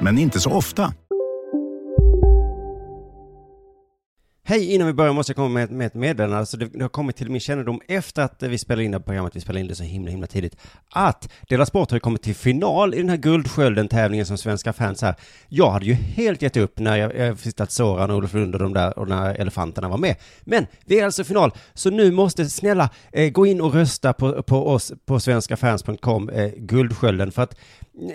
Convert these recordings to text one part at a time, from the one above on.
men inte så ofta. Hej, innan vi börjar måste jag komma med, med ett meddelande. Alltså det, det har kommit till min kännedom efter att vi spelade in det här programmet, vi spelade in det så himla, himla tidigt, att Dela Sport har ju kommit till final i den här Guldskölden-tävlingen som svenska fans här. Jag hade ju helt gett upp när jag, jag visste att Soran och Olof Lund och de där och när elefanterna var med. Men vi är alltså i final, så nu måste snälla eh, gå in och rösta på, på oss på svenskafans.com, eh, Guldskölden, för att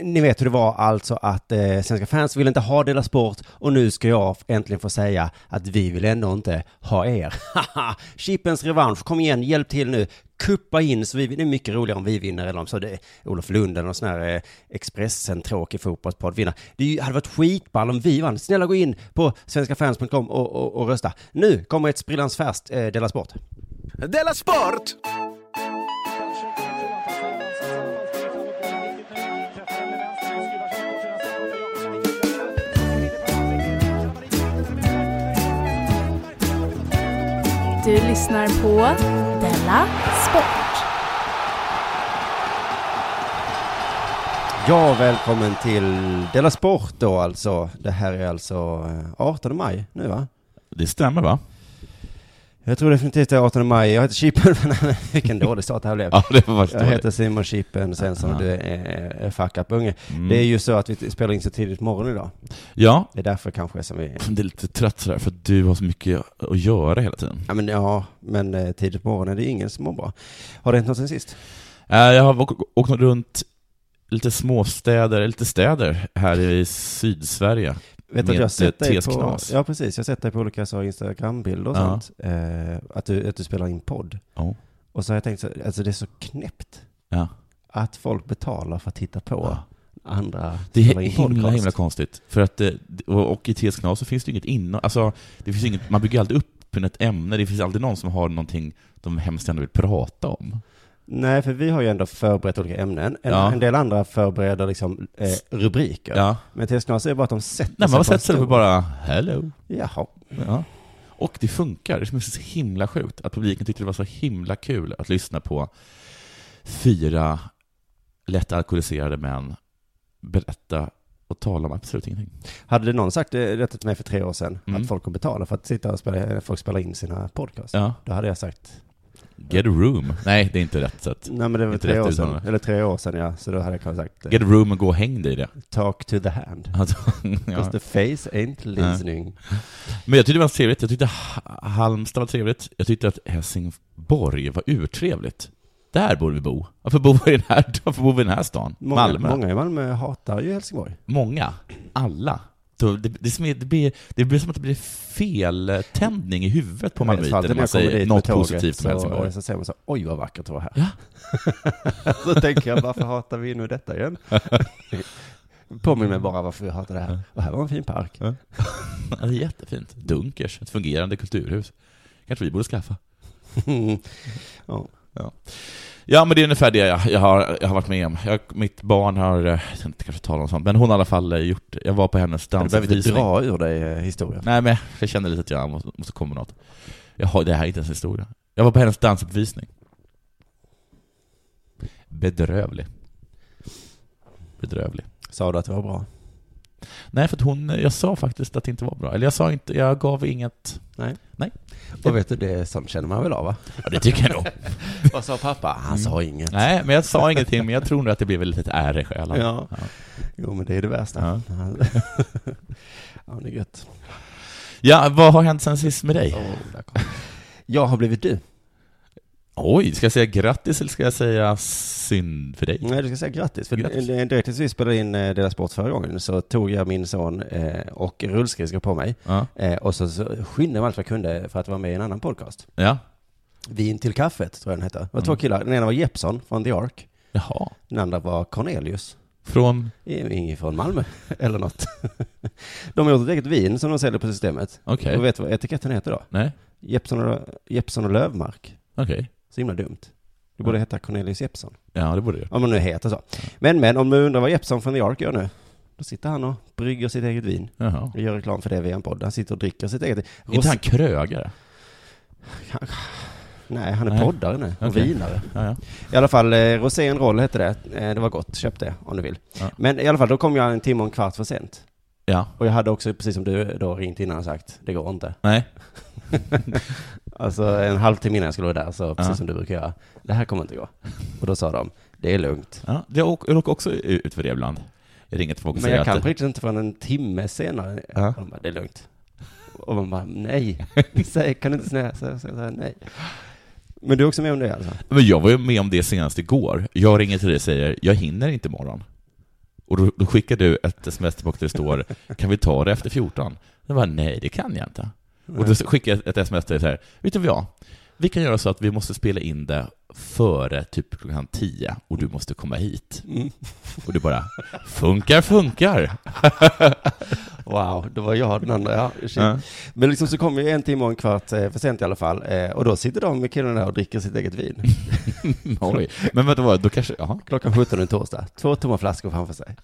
ni vet hur det var alltså att eh, svenska fans ville inte ha Dela Sport och nu ska jag äntligen få säga att vi vill ändå inte ha er. Haha, Chippens revansch, kom igen, hjälp till nu. Kuppa in så vi, det är mycket roligare om vi vinner eller om så det är Olof Lund eller någon sån här eh, Expressen-tråkig fotbollspodd vinner. Det hade varit skitball om vi vann. Snälla gå in på svenskafans.com och, och, och rösta. Nu kommer ett sprillans färskt eh, Della Sport. Della Sport! Du lyssnar på Della Sport. Ja, välkommen till Dela Sport då alltså. Det här är alltså eh, 18 maj nu va? Det stämmer va? Jag tror definitivt det är 18 maj. Jag heter Chippen. Vilken dålig start det här blev. Ja, det var Jag heter Simon Chippen Svensson och du är, är Fuck Up Unge. Mm. Det är ju så att vi spelar in så tidigt på morgonen idag. Ja, Det är därför kanske som vi... det är lite trött sådär för att du har så mycket att göra hela tiden. Ja men, ja, men eh, tidigt på morgonen, det är ingen som mår bra. Har det hänt något sen sist? Eh, Jag har åkt runt lite småstäder, lite städer här i Sydsverige. Vet att jag sett dig på... Ja precis, jag har sett dig på olika så Instagrambilder och Ja. sånt. Eh, att, du, att du spelar in podd. Ja. Och så har jag tänkt så, alltså det är så knäppt. Ja. Att folk betalar för att titta på andra Det är himla, podcast. himla konstigt. För att, eh, och, i TS Knas så finns det inget innehåll, alltså, det finns inget, man bygger alltid upp ett ämne, det finns alltid någon som har någonting de hemskt gärna vill prata om. Nej, för vi har ju ändå förberett olika ämnen. En, Ja. en del andra förbereder liksom eh, rubriker. Ja. Men TS Knas är bara att de sätter Nej, man sig på en sätter sig och bara, hello. Jaha. Ja. Och det funkar. Det är så himla sjukt att publiken tyckte det var så himla kul att lyssna på fyra lätt alkoholiserade män berätta och tala om absolut ingenting. Hade någon sagt det till mig för tre år sedan, Mm. att folk kommer betala för att sitta och spela, folk spelar in sina podcasts, Ja. då hade jag sagt, Get a room. Nej, det är inte rätt sätt. nej men det var Inte tre år sedan, eller tre år sedan ja, så då hade jag kanske sagt, eh, Get a room och gå och häng dig i det. talk to the hand. Alltså, Because ja. the face ain't listening. Men jag tyckte det var trevligt. Jag tyckte Ha- Halmstad var trevligt. Jag tyckte att Helsingborg var urtrevligt. Där borde vi bo. Varför bor vi i den här, varför bor vi i den här stan? Många, Malmö. många i Malmö hatar ju Helsingborg. Många. Alla. Så det, det, det, blir, det blir som att det blir feltändning i huvudet på malmöiter när man säger något tåget positivt om Helsingborg. Så säger man så, oj vad vackert det var här. Ja. så tänker jag, varför hatar vi nu detta igen? Påminn mig bara varför vi hatar det här. Och här var en fin park. Ja, det är jättefint. Dunkers, ett fungerande kulturhus. Kanske vi borde skaffa. ja. Ja. Ja, men det är ungefär det jag, jag, har, jag har varit med om. Jag, mitt barn har, eh, jag ska inte kanske tala om sånt, men hon har i alla fall eh, gjort. Jag var på hennes Du behöver inte dansuppvisning. dra ur dig eh, historien. Nej, men jag kände lite att jag måste, måste komma med något. Jag har, det här är inte ens historia. Jag var på hennes dansuppvisning. Bedrövlig. Bedrövlig. Sa du att det var bra? Nej, för att hon, jag sa faktiskt att det inte var bra. Eller jag sa inte, jag gav inget... Nej. Nej. Och vet du, det sånt känner man väl av va? Ja, det tycker jag nog. Vad sa pappa? Han sa inget. Nej, men jag sa ingenting, men jag tror nog att det blev ett litet ärr i själen. Ja. Jo, men det är det värsta. Ja. Ja, det är gött. Ja, vad har hänt sen sist med dig? Oh. Jag har blivit du. Oj, ska jag säga grattis eller ska jag säga synd för dig? Nej, du ska säga grattis. För Grattis. direkt tills vi spelade in eh, Dela Sport förra gången så tog jag min son eh, och rullskridskor på mig. Ja. Eh, och så, skyndade jag allt jag kunde för att vara med i en annan podcast. Ja. Vin till kaffet, tror jag den hette. Det var Mm. två killar. Den ena var Jeppson från The Ark. Jaha. Den andra var Cornelius. Från? Ingen från Malmö, eller något. De har gjort ett eget vin som de säljer på systemet. Okej. Och vet du vad etiketten heter då? Nej. Jeppson och, Jeppson och Lövmark. Okej. Så himla dumt. Det borde heta Cornelius Jeppson. Ja, det borde det. Om man nu heter så. Men, men, om du undrar vad Jeppson från The Ark gör nu? Då sitter han och brygger sitt eget vin. Jaha. Och gör reklam för det via en podd. Han sitter och dricker sitt eget. Är inte han krögare? Nej, han är Nej. poddare nu. Och Okej. vinare. Ja, ja. I alla fall, eh, Rosén Roll hette det. Eh, det var gott. Köp det om du vill. Ja. Men i alla fall, då kom jag en timme och en kvart för sent. Ja. Och jag hade också, precis som du då ringt innan och sagt, det går inte. Nej. Alltså en halvtimme innan jag skulle vara där, så precis som du brukar göra. Det här kommer inte gå. Och då sa de, det är lugnt. Ja, jag åker också ut för det ibland. Jag ringer till folk och Men säger jag kan att... inte förrän en timme senare. Ja. Och de bara, det är lugnt. Och man bara, nej. Kan du inte säga, säga, säga, säga nej? Men du är också med om det alltså? Men jag var ju med om det senast igår. Jag ringer till dig och säger, jag hinner inte imorgon. Och då, då skickar du ett sms tillbaka där det står, kan vi ta det efter 14? Jag bara, nej det kan jag inte. Och då skickar jag ett sms till dig så här, vet du vad jag? Vi kan göra så att vi måste spela in det före typ klockan 10 och du måste komma hit. Mm. Och du bara, funkar, funkar. Wow, det var jag den andra, ja. Ja. Men liksom så kom jag en timme och en kvart eh, för sent i alla fall. Eh, och då sitter de med killarna och dricker sitt eget vin. Oj, men vänta, då kanske, jaha. Klockan 17 en torsdag. Två tomma flaskor framför sig.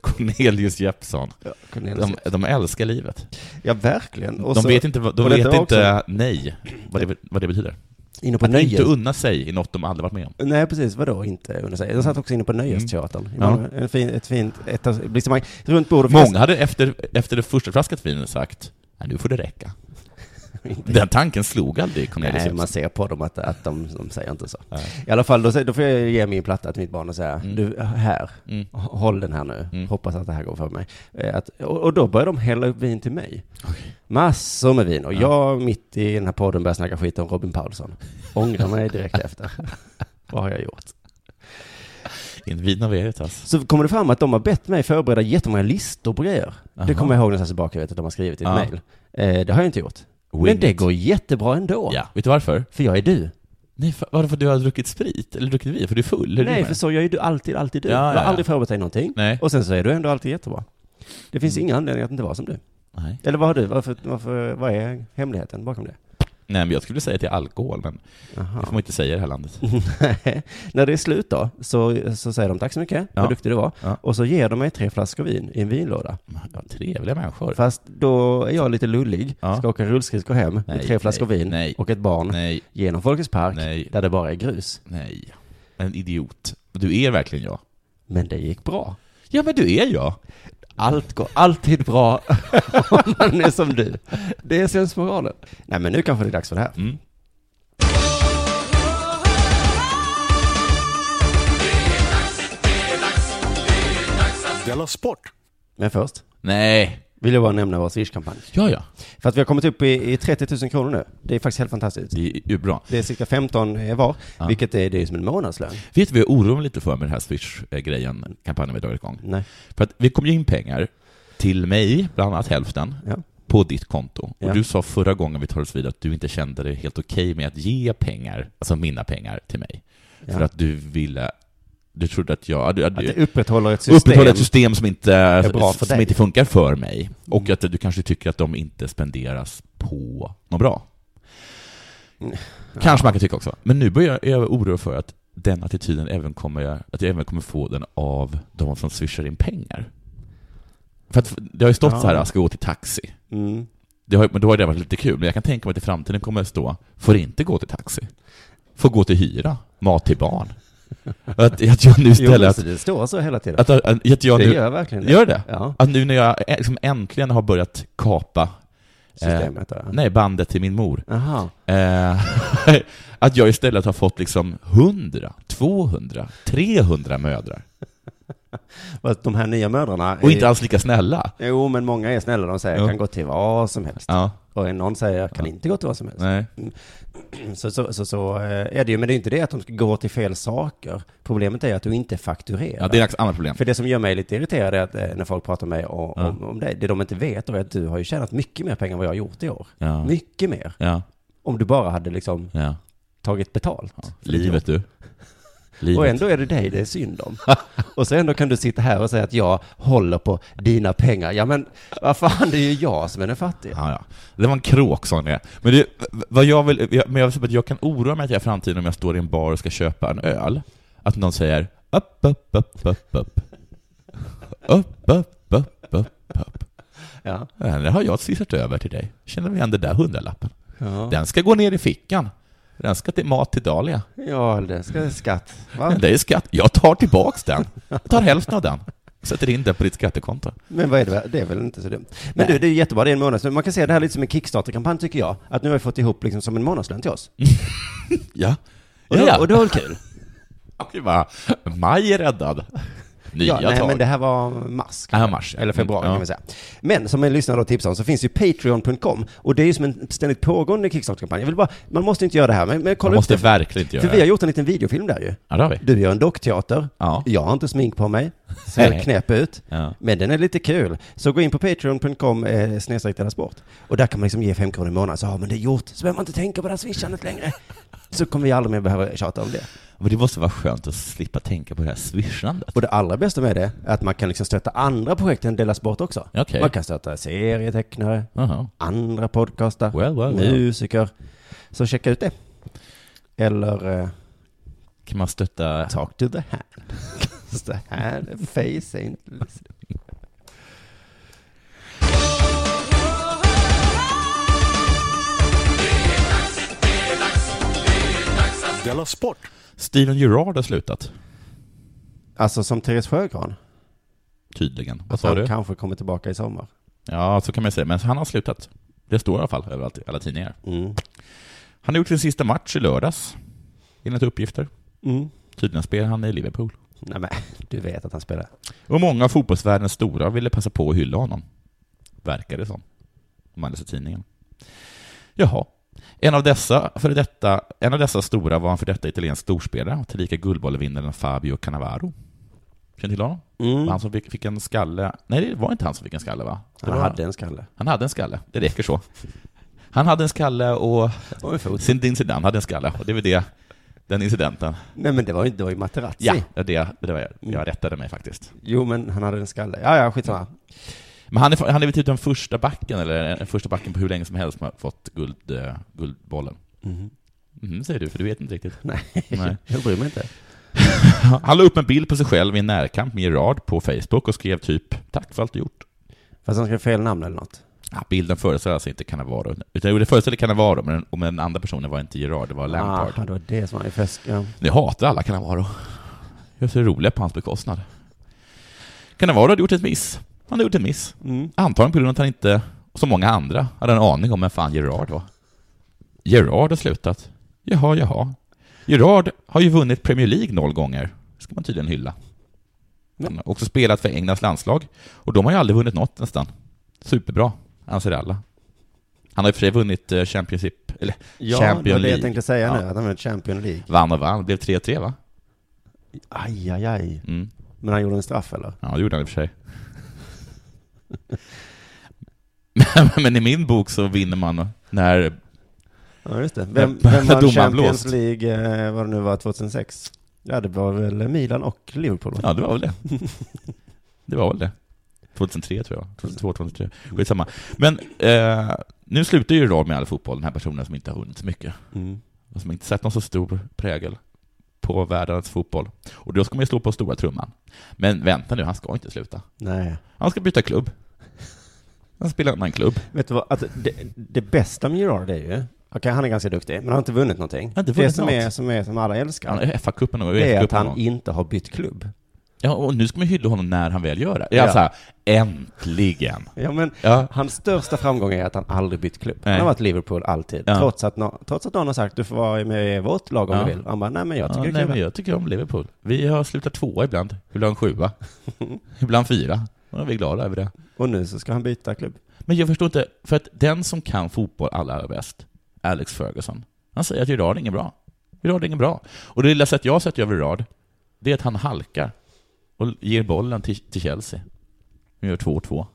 Cornelius Jeppsson. Ja, Cornelius De, de älskar livet. Ja, verkligen. Och de så- vet inte, de vet inte också- nej, vad det, vad det betyder. Inne på Att inte nöjes... unna sig i något de aldrig varit med om. Nej, precis. Vadå inte under sig? De satt också inne på Nöjesteatern. i Ja. En fin, ett fint etablissemang. Runt bordet. Många hade efter, efter det första flaskat vin sagt, nej nu får det räcka. Den tanken slog aldrig Cornelius Nej, man ser på dem att, att de, de säger inte så. Nej. I alla fall, då, då får jag ge min platta till mitt barn och säga, Mm. du, här, Mm. håll den här nu. Mm. Hoppas att det här går för mig. Eh, Att, och, och då börjar de hälla upp vin till mig. Massor med vin. Och Ja. jag, mitt i den här podden, börjar snacka skit om Robin Paulsson. Ångrar mig direkt efter. Vad har jag gjort? Veritas. Så kommer det fram att de har bett mig förbereda jättemånga listor på grejer. Det Aha. kommer jag ihåg någonstans tillbaka, vet att de har skrivit i ett Ja. mejl. Eh, det har jag inte gjort. Men det går jättebra ändå. Ja, vet du varför? För jag är du. Nej, för, varför du har druckit sprit? Eller druckit vin? För du är full? är Nej, för så jag är du alltid, alltid du. Ja, jag ja, har ja. aldrig förberett dig någonting. Nej. Och sen så är du ändå alltid jättebra. Det finns Mm. ingen anledning att inte vara som du. Nej. Eller vad har du? Varför, varför, vad är hemligheten bakom det? Nej, men jag skulle säga till alkohol, men Aha. det får man inte säga i det här landet. När det är slut då, så, så säger de tack så mycket, Ja. vad duktig du var. Ja. Och så ger de mig tre flaskor vin i en vinlåda. Ja, trevliga människor. Fast då är jag lite lullig, Ja. ska åka rullskridskor hem med Nej, tre flaskor nej, vin nej. och ett barn Nej, genom Folkets Park, där det bara är grus. nej. En idiot. Du är verkligen jag. Men det gick bra. Ja, men du är jag. Allt går alltid bra om man är som du. Det är sensmoralen. Nej men nu kanske det är dags för det här. Mm. Della Sport! Men först Nej. Vill jag bara nämna vår Swish-kampanj. Ja, ja. För att vi har kommit upp i, i 30 000 kronor nu. Det är faktiskt helt fantastiskt. Det är ju bra. Det är cirka 15 var, Ja. vilket är, det är som en månadslön. Vet du vad jag oroar mig lite för med den här Swish-grejen, kampanjen vi har dragit igång? Nej. För att vi kom ju in pengar till mig, bland annat hälften, Ja. på ditt konto. Och Ja. du sa förra gången vi tar oss vidare att du inte kände det helt okej med att ge pengar, alltså mina pengar, till mig. För att du ville, du trodde att jag, du, Att det upprätthåller ett system. upprätthålla ett system som inte, som dig. inte funkar för mig. Och att du kanske tycker att de inte spenderas på något bra. Mm. Kanske man kan tycka också. Men nu börjar jag oroa för att den attityden även kommer, att jag även kommer få den av de som swishar in pengar. För att det har ju stått Ja. så här, ska gå till taxi. Mm. Det har, men då har det varit lite kul, men jag kan tänka mig att i framtiden kommer det stå, får inte gå till taxi. Får gå till hyra, mat till barn. Att, att jag nu Jo, istället... alltså, det står så hela tiden. Att, att, jag det nu, gör verkligen det. Gör det? Ja. Att nu när jag liksom äntligen har börjat kapa Systemet där. nej, bandet till min mor. Eh, att jag istället har fått liksom 100, 200, 300 mödrar. De här nya mödrarna... Och är- inte alls lika snälla. Jo, men många är snälla. De säger Jo. kan gå till vad som helst. Ja. Och någon säger kan inte gå till vad som helst. Nej. Så, så, så, så eh, är det ju, men det är inte det att de ska gå till fel saker. Problemet är att du inte fakturerar. Ja, det är ett annat problem. För det som gör mig lite irriterad är att eh, när folk pratar med mig om, Ja. om, om det, det de inte vet är att du har ju tjänat mycket mer pengar än vad jag har gjort i år. Ja. Mycket mer. Ja. Om du bara hade liksom tagit betalt. Livet du. Livet. Och ändå är det dig det är synd om. och så ändå kan du sitta här och säga att jag håller på dina pengar. Ja men vad fan, det är ju jag som är den fattiga. Ja, ja. Det var en kråksång det. Men det, vad jag vill, jag, men jag, vill säga att jag kan oroa mig till i framtiden om jag står i en bar och ska köpa en öl. Att någon säger upp, upp, upp, upp, upp. Upp, upp, upp, upp, upp. Ja. Den har jag switchat över till dig. Känner vi igen den där hundralappen? Ja. Den ska gå ner i fickan. Den ska till mat till Dahlia. Ja, det ska skatt. Va? Det är skatt. Jag tar tillbaks den. Jag tar hälften av den. Sätter in den på ditt skattekonto. Men vad är det? Det är väl inte så dumt. Men du, det är jättebra, det är en månadslön. Man kan se det här lite som en Kickstarter-kampanj tycker jag. Att nu har vi fått ihop liksom som en månadslön till oss. Ja. Och, Ja. och det var väl kul? Och det var, maj är räddad. Nya ja, nej, tag. men det här var mars. Ja, mars. Eller februari Ja. kan vi säga. Men som en lyssnare då tipsar om så finns ju Patreon.com och det är ju som en ständigt pågående Kickstarter-kampanj. Jag vill bara, man måste inte göra det här, men, men kolla Man måste upp det. verkligen inte göra För vi det. har gjort en liten videofilm där ju. Ja, det har vi. Du gör en dockteater. Ja. Jag har inte smink på mig. Ser knäpp ut. Ja. Men den är lite kul. Så gå in på patreon.com eh, snedstreck sport. Och där kan man liksom ge fem kronor i månaden. Så har man det gjort. Så behöver man inte tänka på det här swishandet längre. Så kommer vi aldrig mer behöva tjata om det. Men det måste vara skönt att slippa tänka på det här swishandet. Och det allra bästa med det är att man kan liksom stötta andra projekt än Della Sport också. Okej. Man kan stötta serietecknare, Jaha. andra podcastar, Well, well, well. musiker. Så checka ut det. Eller eh, Kan man stötta... talk to the hand. the hand, face ain't listening. Della Sport! Steven Gerrard har slutat. Alltså som Therese Sjögran. Tydligen. Vad Att sa han du? kanske kommer tillbaka i sommar. Ja, så kan man säga. Men han har slutat. Det står i alla fall överallt i alla tidningar. Mm. Han har gjort sin sista match i lördags. Enligt uppgifter. Mm. Tydligen spelar han i Liverpool. Nej men, du vet att han spelar. Och många av fotbollsvärldens stora ville passa på att hylla honom. Verkar det som. Om man läser tidningen. Jaha. En av dessa, för detta, en av dessa stora var en för detta italiensk storspelare och tillika Guldbollevinnaren Fabio Cannavaro. Känner du till honom? Mm. Han som fick, fick en skalle. Nej, det var inte han som fick en skalle va? Det Han hade en skalle. Han hade en skalle. Det räcker så. Han hade en skalle och Och en fot. Zinedine Zidane hade en skalle. Och det var det, den incidenten. Nej men det var ju, det var ju Materazzi. Ja, det, det, var jag, jag rättade mig faktiskt. Jo men han hade en skalle. Ja ja, skitsamma. Men han är, han är väl typ den första backen, eller den första backen på hur länge som helst som har fått guld, eh, guldbollen. Mhm. Mhm, säger du, för du vet inte riktigt. Nej, Nej. jag bryr mig inte. Han la upp en bild på sig själv i en närkamp med Gerard på Facebook och skrev typ ”Tack för allt du gjort”. Fast han skrev fel namn eller något. Ja, bilden föreställer alltså inte Cannavaro, utan det föreställer Cannavaro, men, men den andra personen var inte Gerard, det var Lampard. Ah, det var det som var i fest. Ja. Ni hatar alla Cannavaro. Jag ser roliga på hans bekostnad. Cannavaro hade gjort ett miss. Han hade gjort ett miss. Mm. Antagligen på grund av att han inte, som många andra, hade en aning om vem fan Gerard var. Gerard har slutat. Jaha, jaha. Gerard har ju vunnit Premier League noll gånger. Det ska man tydligen hylla. Han har också spelat för Englands landslag. Och de har ju aldrig vunnit något nästan. Superbra, anser alla. Han har i och för sig vunnit eh, Championship, eller Ja, Champion det var det League. jag tänkte säga Ja. nu, att han var Champion League. Vann och vann, det blev 3-3 va? Aj, aj, aj. Mm. Men han gjorde en straff eller? Ja, det gjorde han i och för sig. Men- i min bok så vinner man när... Ja, just det. Vem, vem vann Champions. League, eh, vad det nu var, 2006? Ja, det var väl Milan och Liverpool? va? Ja, det var väl det. Det var väl det. 2003 tror jag. 2002, 2003. Skitsamma. Men eh, nu slutar ju Gerard med all fotboll, den här personen som inte har vunnit så mycket. Mm. Och som inte sett någon så stor prägel på världens fotboll. Och då ska man ju slå på stora trumman. Men vänta nu, han ska inte sluta. Nej. Han ska byta klubb. Han spelar en annan klubb. Vet du vad, alltså, det, det bästa med Gerard är ju, okej han är ganska duktig, men han har inte vunnit någonting. har inte det vunnit som något. är, som är, som alla älskar, Han är FA-cupen och det är att han inte har bytt klubb. Ja, och nu ska man hylla honom när han väl gör det. Ja. Ja. Så här, äntligen! Ja, men Ja. hans största framgång är att han aldrig bytt klubb. Han har varit Liverpool alltid. Ja. Trots, att nå- trots att någon har sagt du får vara med i vårt lag om du vill. Han bara, nej men jag tycker Ja, nej, är men jag tycker om Liverpool. Vi har slutat tvåa ibland, ibland sjua, ibland fyra. Och är vi glada över det. Och nu så ska han byta klubb. Men jag förstår inte, för att den som kan fotboll allra bäst, Alex Ferguson, han säger att Gerard är ingen bra. Gerard är ingen bra. Och det lilla sätt jag har sett över Gerard, det är att han halkar och ger bollen till, till Chelsea. De gör 2-2.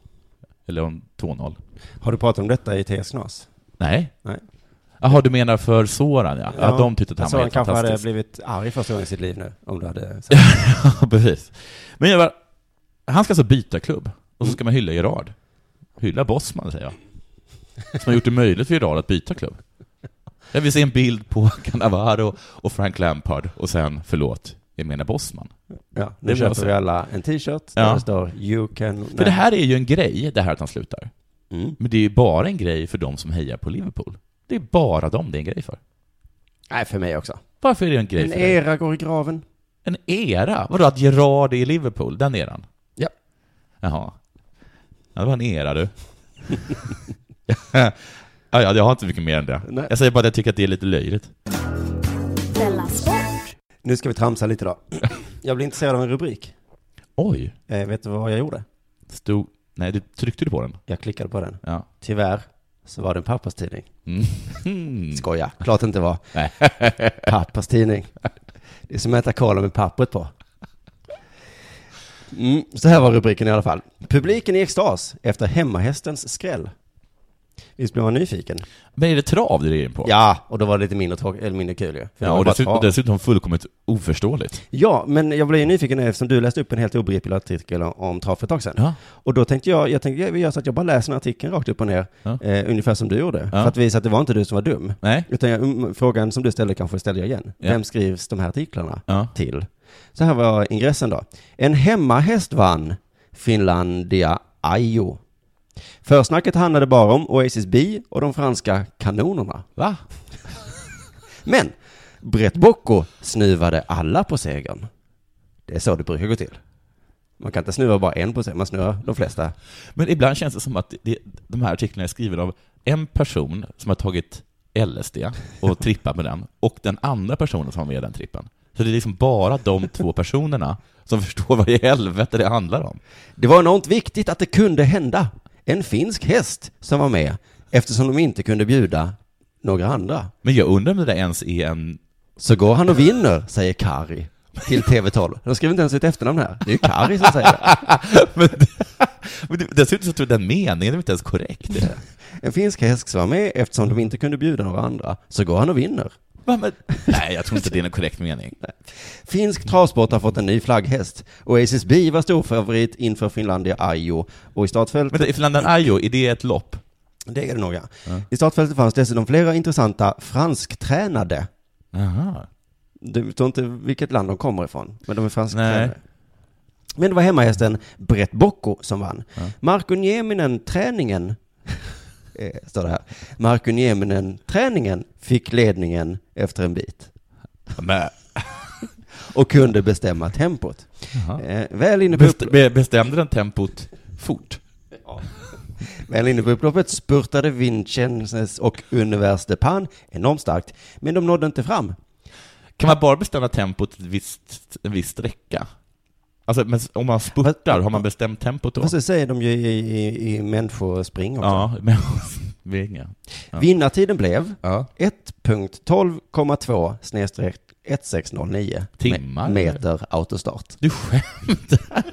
Eller om 2-0. Har du pratat om detta i TS Knas? Nej. Nej. Jaha, du menar för Soran ja. Ja, de tyckte att han var helt kanske hade fantastisk. blivit arg första gången i sitt liv nu, om du hade sagt. Ja, precis. Men jag bara, han ska alltså byta klubb, och så ska man hylla Gerard. Hylla Bosman, säger jag. Som har gjort det möjligt för Gerard att byta klubb. Jag vill se en bild på Cannavaro och Frank Lampard, och sen, förlåt, jag menar Bosman. Ja, Det nu var köper så. vi alla en t-shirt Ja. där det står You can... För det här är ju en grej, det här att han slutar. Mm. Men det är ju bara en grej för de som hejar på Liverpool. Det är bara dem det är en grej för. Nej, för mig också. Varför är det en grej En för dig? era går i graven. En era? Vadå, att Gerard är i Liverpool? Den eran? Ja. Jaha. Ja, det var en era du. ja, ja, jag har inte mycket mer än det. Nej. Jag säger bara att jag tycker att det är lite löjligt. Nu ska vi tramsa lite då. Jag blir intresserad av en rubrik. Oj. Eh, vet du vad jag gjorde? Stod... Nej, du tryckte du på den? Jag klickade på den. Ja. Tyvärr så var det en pappas tidning. Mm. Skoja, klart det inte var. Nej. Pappas tidning. Det är som att äta kola med pappret på. Mm, så här var rubriken i alla fall. Publiken i extas efter hemmahästens skräll. Visst blev man nyfiken? Men är det trav du är in på? Ja, och då var det lite mindre, tråk- eller mindre kul ju. Ja, och dessutom, dessutom fullkomligt oförståeligt. Ja, men jag blev ju nyfiken eftersom du läste upp en helt obegriplig artikel om trav för ett tag sedan. Ja. Och då tänkte jag, jag tänkte gör så att jag bara läser den artikeln rakt upp och ner, Ja. eh, ungefär som du gjorde. Ja. För att visa att det var inte du som var dum. Nej. Utan jag, mm, frågan som du ställde kanske ställer jag igen. Vem skrivs de här artiklarna till? Så här var ingressen då. En hemmahäst vann Finlandia Ajo. Försnacket handlade bara om Oasis B och de franska kanonerna. Va? Men Brett Bocco snuvade alla på segern. Det är så det brukar gå till. Man kan inte snuva bara en på segern, man snuvar de flesta. Men ibland känns det som att det, de här artiklarna är skrivna av en person som har tagit LSD och trippat med den, och den andra personen som har med den trippen. Så det är liksom bara de två personerna som förstår vad i helvete det handlar om. Det var enormt viktigt att det kunde hända. En finsk häst som var med, eftersom de inte kunde bjuda några andra. Men jag undrar om det där ens är en... Så går han och vinner, säger Kari till TV12. De skriver inte ens ett efternamn här. Det är ju Kari som säger det. men, men det- dessutom så tror jag den meningen är inte ens korrekt. En finsk häst som var med, eftersom de inte kunde bjuda några andra, så går han och vinner. Men, nej, jag tror inte det är en korrekt mening. Finsk travsport har fått en ny flagghäst. Oasis B var stor favorit inför Finlandia Ajo. Och i startfältet... Men Finlandia Ajo, är det ett lopp? Det är det nog ja. I startfältet fanns dessutom flera intressanta fransktränade. Aha. Du vet inte vilket land de kommer ifrån, men de är fransktränade. Nej. Men det var hemmahästen Brett Bocco som vann. Marko Nieminen-träningen, eh, står det här. Marko Nieminen-träningen fick ledningen efter en bit. Men, Och kunde bestämma tempot. Eh, väl, inne på Best, be- bestämde den tempot fort? väl inne på upploppet spurtade Vincennes och Univers de Pan enormt starkt, men de nådde inte fram. Kan man bara bestämma tempot ett visst, en viss sträcka? Alltså, men om man spurtar, har man bestämt tempot då? Fast det säger de ju i, i, i människospring också. Ja, men vinga. Ja. Vinnartiden blev Ja. 1.12,2 snedstreck 1609 Timmar, me- meter autostart. Du skämtar?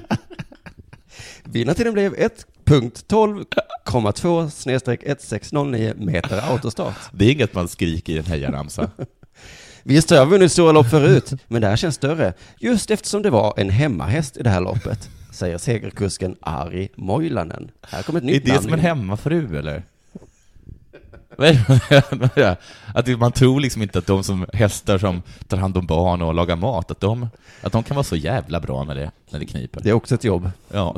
Vinnartiden blev 1.12,2 snedstreck 1609 meter autostart. Det är inget man skriker i en hejaramsa. Visst har jag vunnit stora lopp förut, men det här känns större. Just eftersom det var en hemmahäst i det här loppet, säger segerkusken Ari Moilanen. Här kommer ett Är nytt det namn som en in. hemmafru, eller? Är? Att man tror liksom inte att de som hästar som tar hand om barn och lagar mat, att de, att de kan vara så jävla bra när det, när det kniper. Det är också ett jobb. Ja,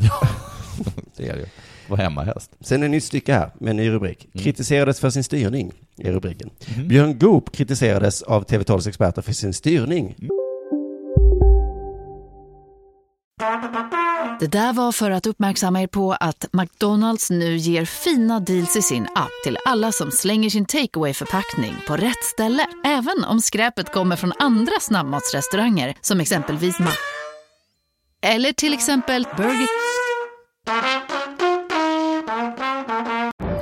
det är det ju. Vara hemmahäst. Sen ett nytt stycke här med en ny rubrik. Kritiserades för sin styrning, är rubriken. Mhm. Björn Goop kritiserades av TV12s experter för sin styrning. Det där var för att uppmärksamma er på att McDonalds nu ger fina deals i sin app till alla som slänger sin takeaway förpackning på rätt ställe. Även om skräpet kommer från andra snabbmatsrestauranger som exempelvis Ma... Eller till exempel Burger...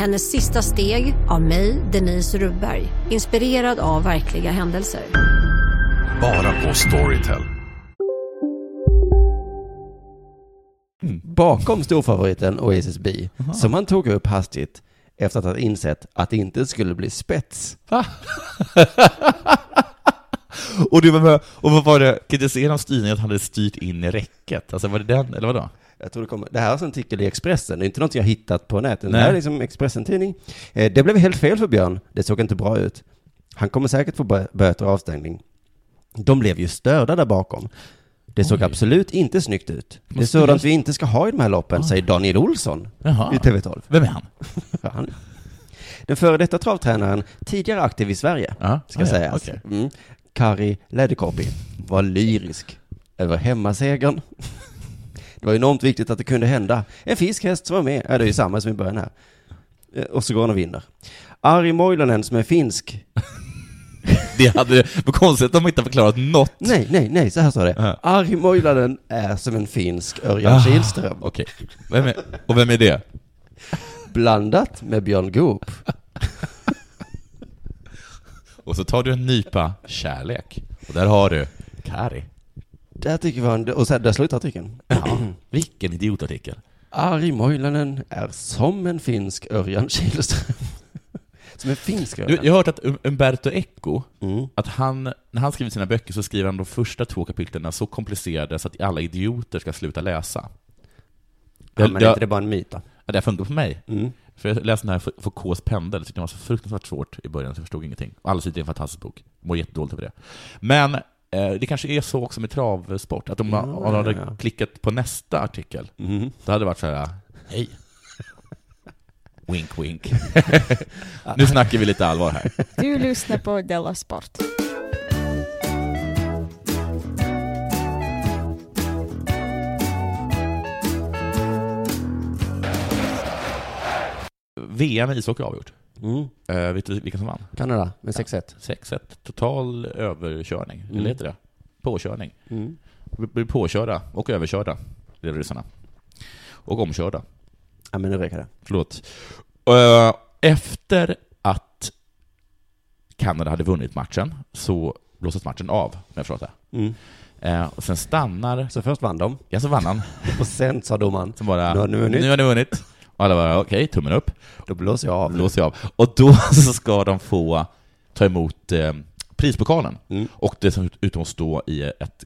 Hennes sista steg av mig, Denise Rubberg. Inspirerad av verkliga händelser. Bara på Storytel. Bakom storfavoriten Oasis B, som han tog upp hastigt efter att ha insett att det inte skulle bli spets. Och du var med, och vad var det, kritiserade han styrningen att han hade styrt in i räcket? Alltså var det den, eller vadå? Jag tror det, kommer, det här är en artikel i Expressen, det är inte något jag hittat på nätet. Det här är liksom Expressen-tidning. Eh, det blev helt fel för Björn, det såg inte bra ut. Han kommer säkert få bö- böter och avstängning. De blev ju störda där bakom. Det såg Oj. absolut inte snyggt ut. Det är sådant vi inte ska ha i de här loppen, Oj. säger Daniel Olsson Jaha. i TV12. Vem är han? Han. Den före detta travtränaren, tidigare aktiv i Sverige, Ja, ska ah, ja, sägas. okej. Mm. Kari Läderkorpi var lyrisk över hemmasegern. Det var enormt viktigt att det kunde hända. En fiskhäst som var med, ja det är ju samma som i början här. Eh, Och så går han och vinner. Ari Moilanen som är finsk. Det hade, vad konstigt att de inte förklarat något. Nej, nej, nej, så här står det. Ja. Ari Moilanen är som en finsk Örjan Ah, Kihlström. Okej. Vem är, och vem är det? Blandat med Björn Goop. Och så tar du en nypa kärlek. Och där har du Kari. Tycker vi var en, och här, där slutar artikeln. Ja, vilken idiotartikel. Ari Moilanen är som en finsk Örjan Kihlström. Som en finsk Örjan. jag har hört att Um- Umberto Eco, Mm. att han, när han skriver sina böcker så skriver han de första två kapitlen så komplicerade så att alla idioter ska sluta läsa. Ja, men är inte det bara en myt då? Ja, det har funkat på mig. Mm. För jag läste den här Foucaults pendel, tyckte den var så fruktansvärt svårt i början, så jag förstod ingenting. Och alla sidor är en fantastisk bok. Mår jättedåligt över det. Men det kanske är så också med travsport, att om man Ja, man hade ja, klickat på nästa artikel, Mhm. då hade det varit så här, hej. Wink, wink. nu snackar vi lite allvar här. Du lyssnar på Della Sport. VM i ishockey avgjort. Mm. Uh, vet du vilka som vann? Kanada med 6-1. 6-1. Total överkörning, Mm. eller heter det? Påkörning. Mm. Vi blir påkörda och överkörda, blev ryssarna. Och omkörda. Ja, men nu räcker det. Förlåt. Eh, Efter att Kanada hade vunnit matchen så blåstes matchen av, om jag förstått det. Mm. Eh, Och sen stannar... Så först vann de. Ja, så vann han. Och sen sa domaren, bara, Nu har ni vunnit. Nu har ni vunnit. Alla bara, okej, tummen upp. då blåser jag av. Blåser jag av. Och då så ska de få ta emot eh, prispokalen. Mm. Och dessutom stå i ett,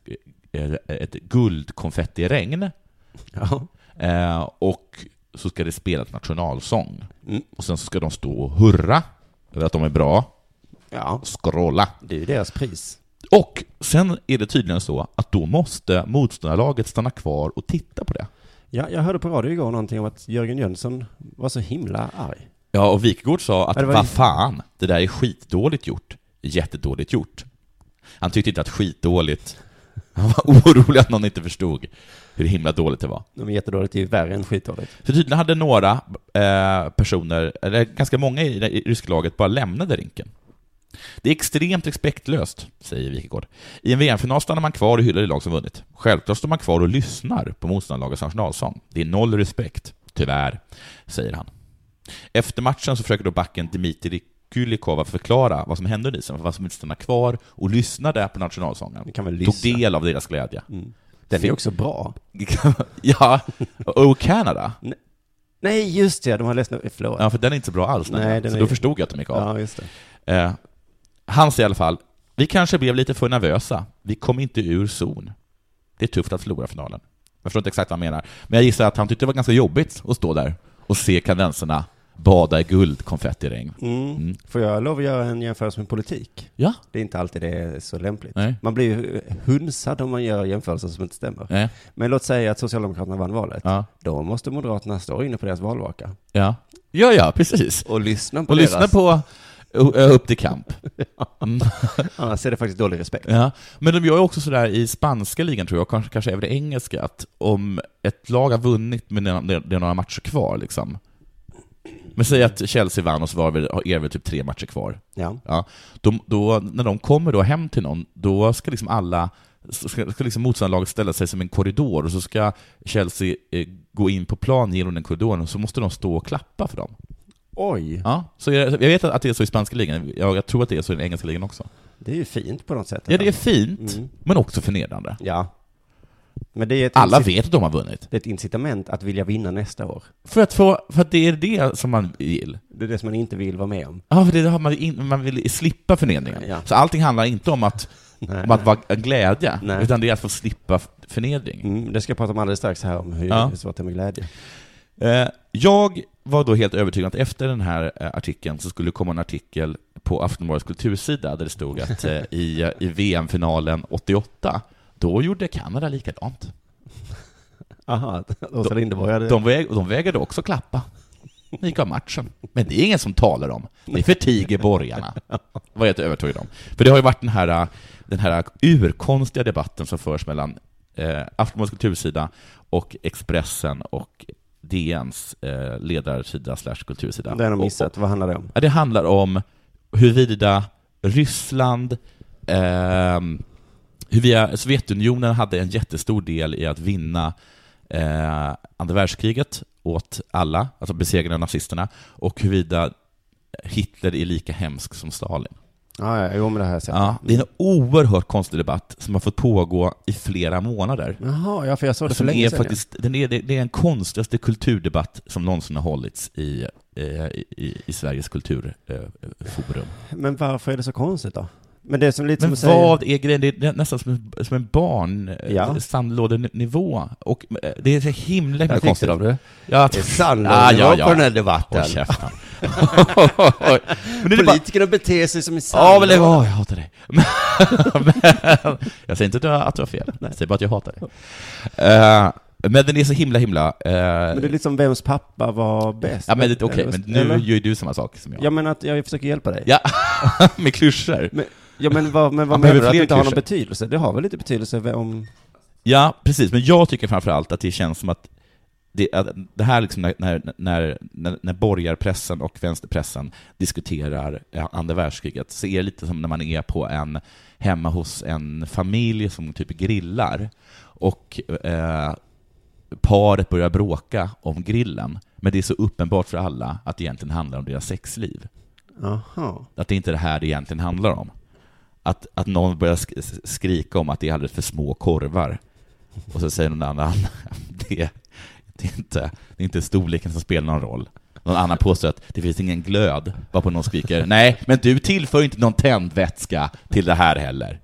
eh, ett guldkonfettiregn. Ja. Eh, och så ska det spelas nationalsång. Mm. Och sen så ska de stå och hurra över att de är bra. ja, Skrolla. det är ju deras pris. Och sen är det tydligen så att då måste motståndarlaget stanna kvar och titta på det. Ja, jag hörde på radio igår någonting om att Jörgen Jönsson var så himla arg. Ja, och Wikegård sa att Ja, vad fan, det där är skitdåligt gjort. Jättedåligt gjort. Han tyckte inte att skitdåligt, han var orolig att någon inte förstod hur himla dåligt det var. De är jättedåligt, det är ju värre än skitdåligt. För tydligen hade några eh, personer, eller ganska många i det ryska laget, bara lämnade rinken. Det är extremt respektlöst, säger Wikegård. I en VM-final stannar man kvar och hyllar det lag som vunnit. Självklart står man kvar och lyssnar på motståndarlagets nationalsång. Det är noll respekt, tyvärr, säger han. Efter matchen så försöker då backen Dmitrij Kulikov att förklara vad som hände under isen, vad som inte stannade kvar och lyssnade på nationalsången. Det kan väl Tog del av deras glädje. Mm. Den är också bra. ja, och Canada. Nej, just det, de har läst Förlåt. Ja, för den är inte så bra alls. Nej, Nej, den så är- då förstod jag att de gick av. Ja, just det. Eh, han säger i alla fall, vi kanske blev lite för nervösa. Vi kom inte ur zon. Det är tufft att förlora finalen. Jag förstår inte exakt vad han menar. Men jag gissar att han tyckte det var ganska jobbigt att stå där och se kanadensarna bada i guldkonfettiregn. Mm. Får jag lov att göra en jämförelse med politik? Ja. Det är inte alltid det är så lämpligt. Nej. Man blir ju hunsad om man gör jämförelser som inte stämmer. Nej. Men låt säga att Socialdemokraterna vann valet. Ja. Då måste Moderaterna stå inne på deras valvaka. Ja, ja, ja precis. Och lyssna på Och deras... lyssna på Upp till kamp. Mm. Annars är det faktiskt dålig respekt. Ja, men de gör ju också sådär i spanska ligan tror jag, kanske, kanske även i engelska, att om ett lag har vunnit men det är, några matcher kvar liksom. Men säg att Chelsea vann och så var det, är det typ tre matcher kvar. Ja. Ja, då, då, när de kommer då hem till någon, då ska liksom alla ska, ska liksom motståndarlaget ställa sig som en korridor och så ska Chelsea eh, gå in på plan genom den korridoren och så måste de stå och klappa för dem. Oj. Ja, så jag, jag vet att det är så i spanska ligan, jag, jag tror att det är så i den engelska ligan också. Det är ju fint på något sätt. Ja, det är fint, Mm. men också förnedrande. Ja. Men det är Alla vet att de har vunnit. Det är ett incitament att vilja vinna nästa år. För att, få, för att det är det som man vill. Det är det som man inte vill vara med om. Ja, för det har man, in, man vill slippa förnedringen. Ja. Så allting handlar inte om att, Nej. om att vara glädje, Nej. utan det är att få slippa förnedring. Mm, det ska jag prata om alldeles strax här om hur Ja. svårt det är med glädje. Eh, Jag var då helt övertygad att efter den här eh, artikeln så skulle det komma en artikel på Aftonbladets kultursida där det stod att eh, i, i VM-finalen 88, då gjorde Kanada likadant. Aha, Åsa Linderborg hade... De, väg, de vägrade också klappa. De gick av matchen. Men det är ingen som talar om. Det förtiger borgarna. Var jag helt övertygad om. För det har ju varit den här, den här urkonstiga debatten som förs mellan eh, Aftonbladets kultursida och Expressen och DNs eh, ledarsida slash kultursida. Det har de Och- missat. Vad handlar det om? Det handlar om huruvida Ryssland, ehm, huruvida Sovjetunionen hade en jättestor del i att vinna eh, andra världskriget åt alla, alltså besegra nazisterna, och huruvida Hitler är lika hemsk som Stalin. Ja, ja, jo men det här ser Ja, det är en oerhört konstig debatt som har fått pågå i flera månader. Jaha, ja för jag såg det för länge sedan. faktiskt, den är, det är den konstigaste kulturdebatt som någonsin har hållits i, eh, i, i Sveriges kulturforum. Men varför är det så konstigt då? Men det är som lite Men som att vad säga... är grejen? Det är nästan som en, som en barn, Ja. ja. sandlådenivå. Och eh, det är så himla, himla konstigt. dem, du. Ja, Det är sandlådenivå på den här debatten. Håll det är bara, Politikerna beter sig som i ja, men det var, jag hatar dig. Men, jag säger inte att du har, att du har fel, jag säger bara att jag hatar dig. Eh, men den är så himla, himla... eh, Men det är liksom vems pappa var bäst. ja, men det- okej, Eller- men nu eller? gör ju du samma sak som jag. Ja men att jag försöker hjälpa dig. Ja, med klyschor. Men, ja men vad, men vad menar du? Att det inte har någon betydelse? Det har väl lite betydelse om... Ja, precis. Men jag tycker framför allt att det känns som att det, att det här liksom när, när, när, när, borgarpressen och vänsterpressen diskuterar andra världskriget, så är det lite som när man är på en, hemma hos en familj som typ grillar, och eh, paret börjar bråka om grillen, men det är så uppenbart för alla att det egentligen handlar om deras sexliv. Jaha. Att det inte är det här det egentligen handlar om. Att, att någon börjar skrika om att det är alldeles för små korvar. Och så säger någon annan, det, det, är inte, det är inte storleken som spelar någon roll. Någon annan påstår att det finns ingen glöd, varpå någon skriker nej, men du tillför inte någon tändvätska till det här heller.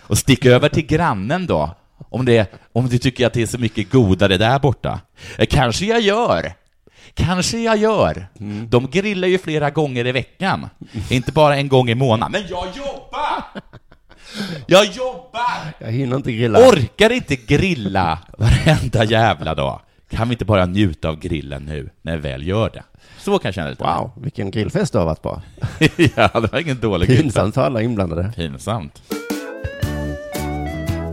Och stick över till grannen då, om, det, om du tycker att det är så mycket godare där borta. Eh, kanske jag gör. Kanske jag gör. De grillar ju flera gånger i veckan, inte bara en gång i månaden. Men jag jobbar! Jag jobbar! Jag hinner inte grilla. Orkar inte grilla varenda jävla dag. Kan vi inte bara njuta av grillen nu, när jag väl gör det? Så kan jag känna lite. Wow, vilken grillfest du har varit på. ja, det var ingen dålig grill. Pinsamt för alla inblandade. Pinsamt.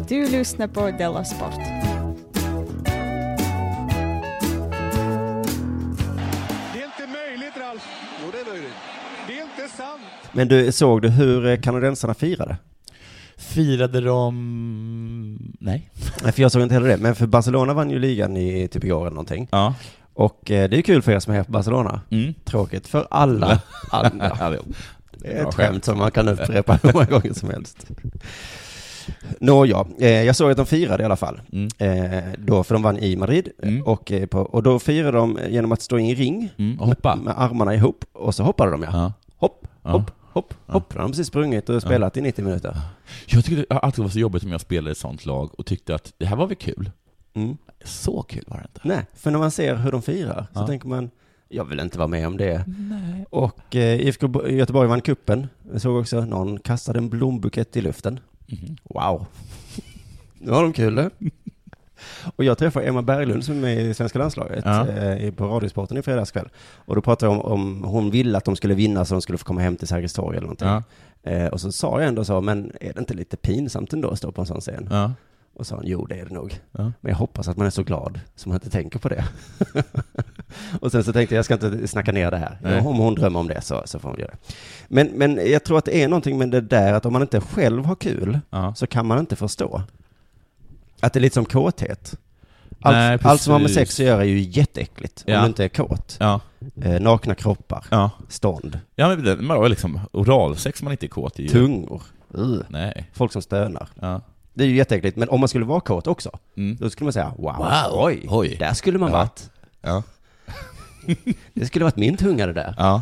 Du lyssnar på Della Sport. Men du, såg du hur eh, kanadensarna firade? Firade de... Nej. Nej, för jag såg inte heller det. Men för Barcelona vann ju ligan i typ igår eller någonting. Ja. Och eh, det är kul för er som är på Barcelona. Mm. Tråkigt för alla andra. Det- är ett skämt som man kan upprepa hur många gånger som helst. Nåja, eh, jag såg att de firade i alla fall. Mm. Då, för de vann i Madrid. Mm. Och, på, och då firade de genom att stå i en ring. Mm, och hoppa. Med, med armarna ihop. Och så hoppade de ja. Ja. Hopp, Ja. Hopp, hopp, hopp. De har precis sprungit och spelat i 90 minuter. Jag tyckte det alltid var så jobbigt om jag spelade i ett sånt lag och tyckte att det här var väl kul. Mm. Så kul var det inte. Nej, för när man ser hur de firar så Ja. tänker man, jag vill inte vara med om det. Nej. Och eh, IFK Bo- Göteborg vann kuppen. Jag såg också någon kastade en blombukett i luften. Mhm. Wow. Nu har de kul. Och jag träffade Emma Berglund som är med i svenska landslaget Ja. eh, på Radiosporten i fredags kväll. Och då pratade jag om, om hon ville att de skulle vinna så de skulle få komma hem till Sergels torg eller någonting. Ja. Eh, och så sa jag ändå så, men är det inte lite pinsamt ändå att stå på en sån scen? Ja. Och sa hon, jo det är det nog. Ja. Men jag hoppas att man är så glad så man inte tänker på det. och sen så tänkte jag, jag ska inte snacka ner det här. Nej. Om hon drömmer om det så, så får hon göra det. Men, men jag tror att det är någonting med det där att om man inte själv har kul Ja. så kan man inte förstå. Att det är lite som kåthet. Allt, Nej, allt som har med sex att göra är ju jätteäckligt om Ja. du inte är kåt. Ja. Eh, nakna kroppar, Ja. stånd, Ja, men det var liksom oralsex man inte är kåt i. tungor, uh, Nej. folk som stönar. Ja. Det är ju jätteäckligt, men om man skulle vara kåt också, Mm. då skulle man säga wow, Wow. oj, Oj. där skulle man Ja. varit. Ja. Det skulle varit min tunga det där. Ja.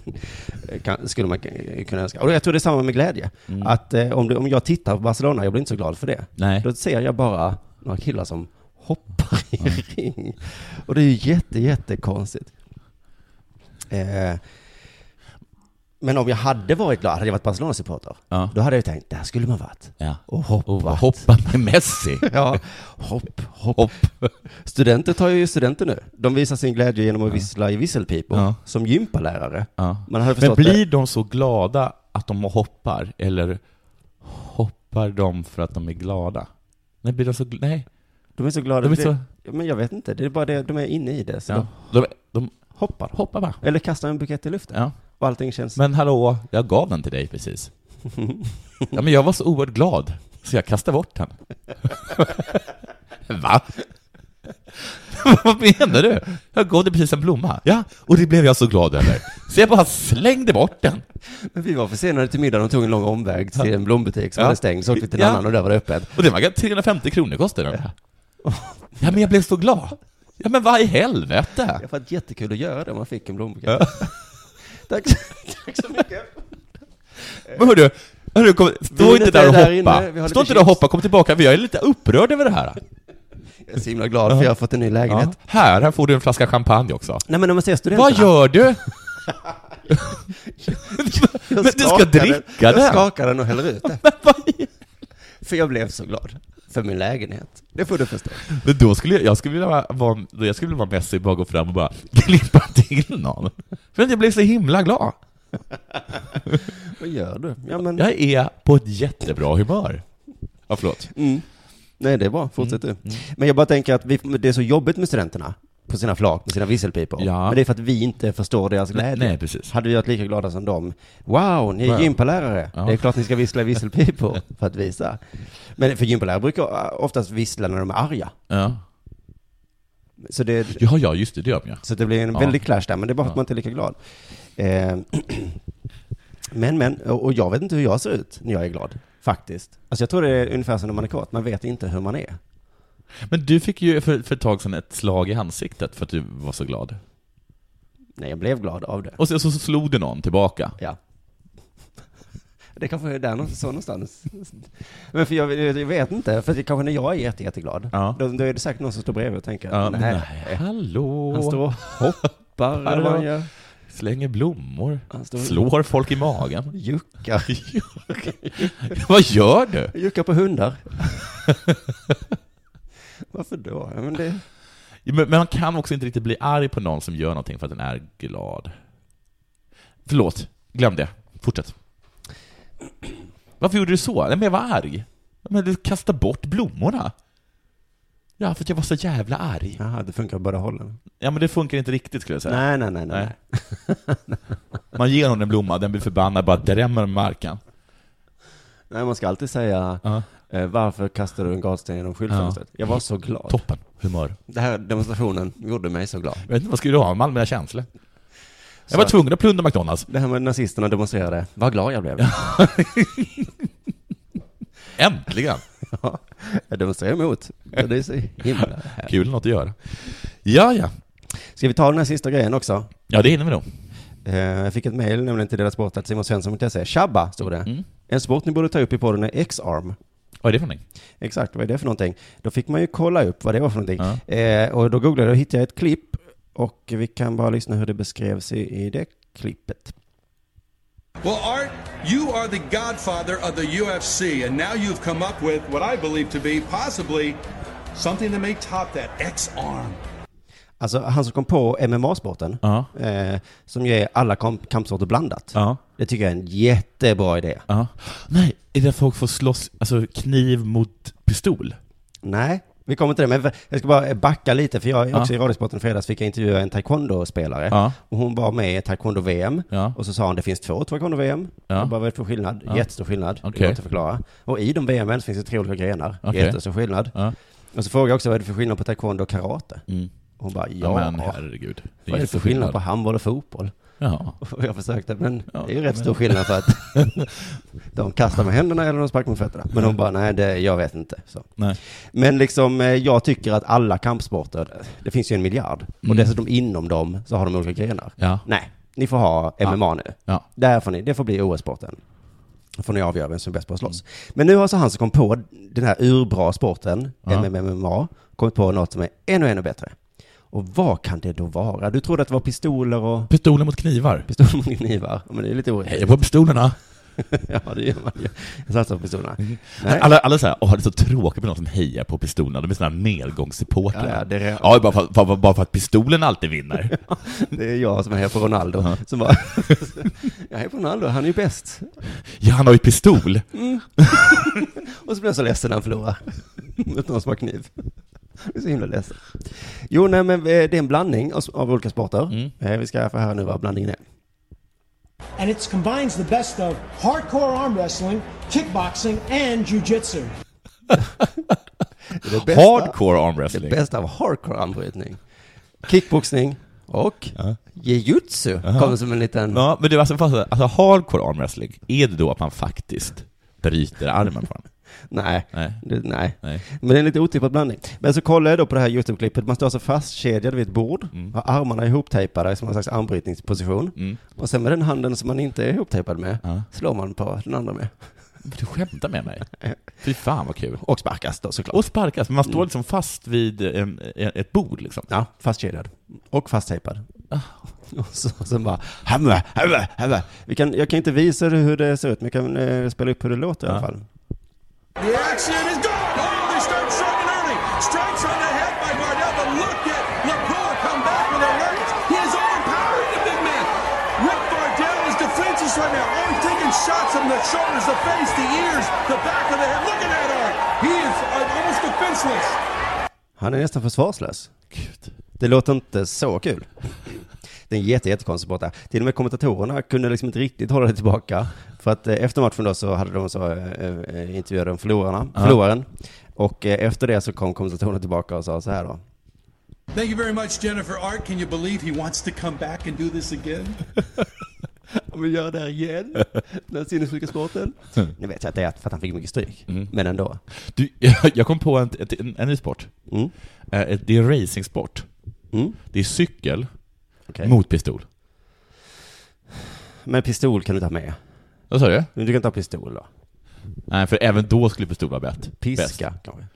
Kan, skulle man kunna önska. Och jag tror det är samma med glädje. Mm. Att eh, om, du, om jag tittar på Barcelona, jag blir inte så glad för det. Nej. Då ser jag bara några killar som hoppar i ring. Och det är ju jätte, jättekonstigt. Eh, men om jag hade varit glad, hade jag varit Barcelona-supporter, Ja. då hade jag tänkt, där skulle man varit. Ja. Och hoppat. Och hoppa med Messi. Ja, hopp, hopp. Studenter tar ju studenter nu. De visar sin glädje genom att vissla i visselpipor. Ja. Som gympalärare. Ja. Men blir det. de så glada att de hoppar, eller hoppar de för att de är glada? Nej, blir de så... Nej. De är så glada. De är så- Ja, Men jag vet inte, det är bara det, de är inne i det. Så Ja. de De, de hoppar. hoppar bara. Eller kastar en bukett i luften. Ja. Och allting känns... Men hallå, jag gav den till dig precis. Ja, men jag var så oerhört glad, så jag kastade bort den. Va? Vad menar du? Jag gav dig precis en blomma. Ja, och det blev jag så glad över. Så jag bara slängde bort den. Men vi var försenade till middagen och tog en lång omväg till en blombutik som Ja. hade stängt. Så åkte vi till en Ja. annan och där var det öppet. Och det var 350 kronor kostade den. Ja, men jag blev så glad. Ja, men vad i helvete? Det var jättekul att göra det om man fick en blombukett. Ja. Tack, tack så mycket. Men hörru, hörru kom, stå inte där är och där inne, hoppa. har Stå inte där och hoppa, kom tillbaka, jag är lite upprörd över det här. Jag är så himla glad för jag har fått en ny lägenhet. Ja. Här, här får du en flaska champagne också. Nej men om man ser studenterna. Vad gör du? Men du ska dricka den. Jag skakar den och häller ut det. För jag blev så glad. För min lägenhet. Det får du förstå. Men då skulle jag, jag skulle vilja vara, vara, jag skulle vilja vara Messi, bara gå fram och bara klippa till någon. För att jag blev så himla glad. Vad gör du? Ja men... Jag är på ett jättebra humör. Ja, förlåt. Mm. Nej, det är bra. Fortsätt Mm. du. Men jag bara tänker att vi, det är så jobbigt med studenterna på sina flak, med sina visselpipor. Ja. Men det är för att vi inte förstår deras glädje. nej, precis. Hade vi varit lika glada som dem. Wow, ni är Wow. gympalärare. Ja. Det är klart ni ska vissla visselpipor för att visa. Men för gympalärare brukar oftast vissla när de är arga. Ja. Så det, Ja, ja, just det, det gör de ja. så det blir en Ja. väldig clash där, men det är bara för att man inte är lika glad. Eh, men, men, och och jag vet inte hur jag ser ut när jag är glad, faktiskt. Alltså jag tror det är ungefär som när man är kåt, man vet inte hur man är. Men du fick ju för, för ett tag sedan ett slag i ansiktet för att du var så glad. Nej, jag blev glad av det. Och så, så slog du någon tillbaka. Ja. Det kanske är där så någonstans. Men för jag, jag vet inte, för det kanske när jag är jätte, jätteglad, Ja. då, då är det säkert någon som står bredvid och tänker, Ja, nej, nej, hallå. han står och hoppar vad han gör. Slänger blommor. Han står Slår folk i magen. Juckar. Vad gör du? Juckar på hundar. Varför då? Ja, men det... Ja, Men, men man kan också inte riktigt bli arg på någon som gör någonting för att den är glad. Förlåt, glöm det. Fortsätt. Varför gjorde du så? Nej, men jag var arg. Men du kastade bort blommorna. Ja, för att jag var så jävla arg. Jaha, det funkar båda hållen. Ja, men det funkar inte riktigt skulle jag säga. Nej, nej, nej, nej. Nej. Man ger honom en blomma, den blir förbannad, bara drämmer med marken. Nej, man ska alltid säga, Ja. Eh, varför kastar du en gatsten genom skyltfönstret? Jag var så glad. Toppen, humör. Den här demonstrationen gjorde mig så glad. Jag vet inte, vad skulle du ha? Allmänna känslor? Jag var tvungen att plundra McDonalds. Det här med nazisterna demonstrerade, vad glad jag blev. Äntligen! Ja, jag demonstrerar emot. Ja, Det är så himla härligt. Kul något att göra. Ja, ja. Ska vi ta den här sista grejen också? Ja, det hinner vi nog. Eh, Jag fick ett mejl nämligen till deras sport att simonsvensson.se. Tjabba, stod det. Mm. En sport ni borde ta upp i podden är X-arm. Vad är det för någonting? Exakt, vad är det för någonting? Då fick man ju kolla upp vad det var för någonting. Eh, och då googlade jag och hittade ett klipp. Och vi kan bara lyssna hur det beskrevs i, i det klippet. Well, Art, you are the godfather of the UFC, and now you've come up with what I believe to be possibly something that may top that X-arm. Alltså han som kom på MMA-sporten, Ja. eh, som ger alla kamp- kampsporter blandat. Ja. Det tycker jag är en jättebra idé. Ja. Nej, är det folk får slåss, alltså kniv mot pistol? Nej, vi kommer till det. Men jag ska bara backa lite, för jag Ja. också i Radiosporten fredags fick jag intervjua en taekwondo-spelare. Och hon var med i taekwondo-VM. Och så sa hon, det finns två taekwondo-VM. Ja. Jag bara, vad är det för skillnad? Jättestor skillnad. Det Okej. går inte att förklara. Och i de VMen finns det tre olika grenar. Okej. Jättestor skillnad. Och så frågade jag också, vad är det för skillnad på taekwondo och karate? Mm. Och hon bara, ja. Ja, men herregud. Det är Vad är det för skillnad på handboll och fotboll? Ja. Och jag försökte, men Ja, det är ju rätt men- stor skillnad för att de kastar med händerna eller de sparkar med fötterna. Men hon bara, nej, det, jag vet inte. Så. Nej. Men liksom, eh, jag tycker att alla kampsporter, det finns ju en miljard. Och Mm. dessutom inom dem så har de olika grenar. Ja. Nej, ni får ha MMA nu. Ja. Där får ni, det får bli OS-sporten. Får ni avgöra vem som är bäst på att slåss. Men nu har alltså han som kom på den här urbra sporten, Ja. MMA, kommit på något som är ännu, ännu bättre. Och vad kan det då vara? Du trodde att det var pistoler och... Pistoler mot knivar. Pistoler mot knivar. Ja, Men det är lite orättvist. Heja på pistolerna. ja, det gör man ju. Jag satsar på pistolerna. Nej. Alla, alla säger åh det är så tråkigt med någon som hejar på pistolerna, de är sådana här nedgångssupportrar. Ja, ja, det är- ja bara, för, bara, bara för att pistolen alltid vinner. Det är jag som här på Ronaldo. Som bara, jag är på Ronaldo, han är ju bäst. Ja, han har ju pistol. Mm. och så blir jag så ledsen när han förlorar. Mot någon som har kniv. Jag är så himla ledsen. Jo, nej men eh, det är en blandning av, olika sporter. Eh, Vi ska få höra nu vad blandningen är. And it combines the best of hardcore arm wrestling, kickboxing, and det Hardcore arm wrestling. Det bästa av hardcore armbrytning. Kickboxning och jujutsu kommer som en liten... Ja, men det var alltså, alltså hardcore arm wrestling, är det då att man faktiskt bryter armen på den? Nej, Nej. Det, nej. Nej. Men det är en lite otippad blandning. Men så kollar jag då på det här YouTube-klippet. Man står alltså fastkedjad vid ett bord, Mm. har armarna ihoptejpade som en slags armbrytningsposition. Mm. Och sen med den handen som man inte är ihoptejpad med, Ja. slår man på den andra med. Du skämtar med mig? Fy fan vad kul. Och sparkas då såklart. Och sparkas, men man står Mm. liksom fast vid em, ett bord liksom. Ja, fastkedjad. Och fasttejpad. Och så, sen bara, hamma, hamma, hamma. Vi kan, jag kan inte visa hur det ser ut, men jag kan eh, spela upp hur det låter i alla fall. The action is gone. Oh, they start striking early. Strikes on the head by Bardell, but look at Lapua come back with a right. He is overpowering the big man. Rick Bardell is defenseless right now. Oh, he's taking shots from the shoulders, the face, the ears, the back of the head. Look at that arm. He is uh, almost defenseless. Han är nästan försvarslös. Det låter inte så kul. Det är en jätte, jättekonstig sport där. Till och med kommentatorerna kunde liksom inte riktigt hålla det tillbaka. För att eh, efter matchen då så hade de så eh, eh, intervjuade de förlorarna, Ja. förloraren. Och eh, efter det så kom kommentatorerna tillbaka och sa så här då. Thank you very much, Jennifer Art. Can you believe he wants to come back and do this again? Om vi gör det här igen, den här sinnessjuka sporten. Nu vet jag att det är för att han fick mycket stryk, Mm. men ändå. Du, jag kom på en, en, en ny sport. Mm. Eh, Det är racingsport. Mm. Det är cykel Okej. mot pistol. Men pistol kan du ta med. Vad sa du? Men du kan ha pistol då? Nej, för även då skulle pistol vara bäst. Piska kanske?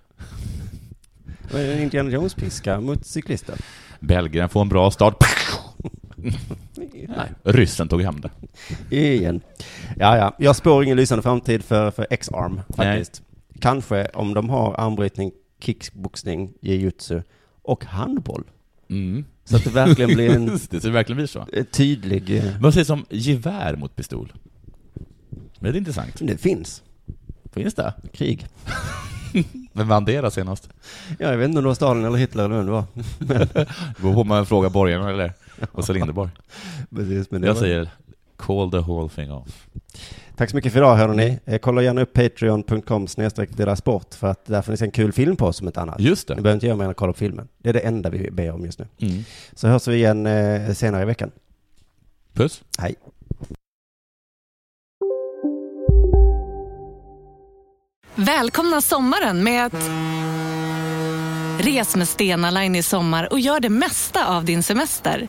Vad är det, en Indiana Jones-piska mot cyklister? Belgien får en bra start. Nej, ryssen tog hem det. Igen. Ja, ja. Jag spår ingen lysande framtid för, för X-Arm faktiskt. Kanske om de har armbrytning, kickboxning, jujutsu och handboll. Mm. Så att det verkligen blir en Just det, så det verkligen blir så. eh, tydlig... eh, Vad sägs om gevär mot pistol? Men det är intressant. Det finns. Finns det? Krig. Vem vann det då senast? Ja, jag vet inte om det var Stalin eller Hitler eller vem det var. Men, på om man frågar borgarna eller Åsa Linderborg. precis, men Jag var- säger call the whole thing off. Tack så mycket för idag hörni. Eh, Kolla gärna upp patreon.com snedstreck deras sport för att där får ni se en kul film på oss som ett annat. Just det. Ni behöver inte göra mer än att kolla på filmen. Det är det enda vi ber om just nu. Mm. Så hörs vi igen eh, senare i veckan. Puss. Hej. Välkomna sommaren med att... Res med Stena Line i sommar och gör det mesta av din semester.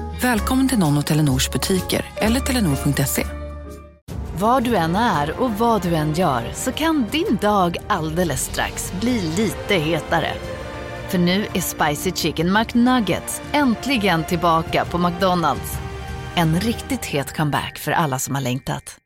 Välkommen till någon av Telenors butiker eller telenor.se. Var du än är och vad du än gör så kan din dag alldeles strax bli lite hetare. För nu är Spicy Chicken McNuggets äntligen tillbaka på McDonalds. En riktigt het comeback för alla som har längtat.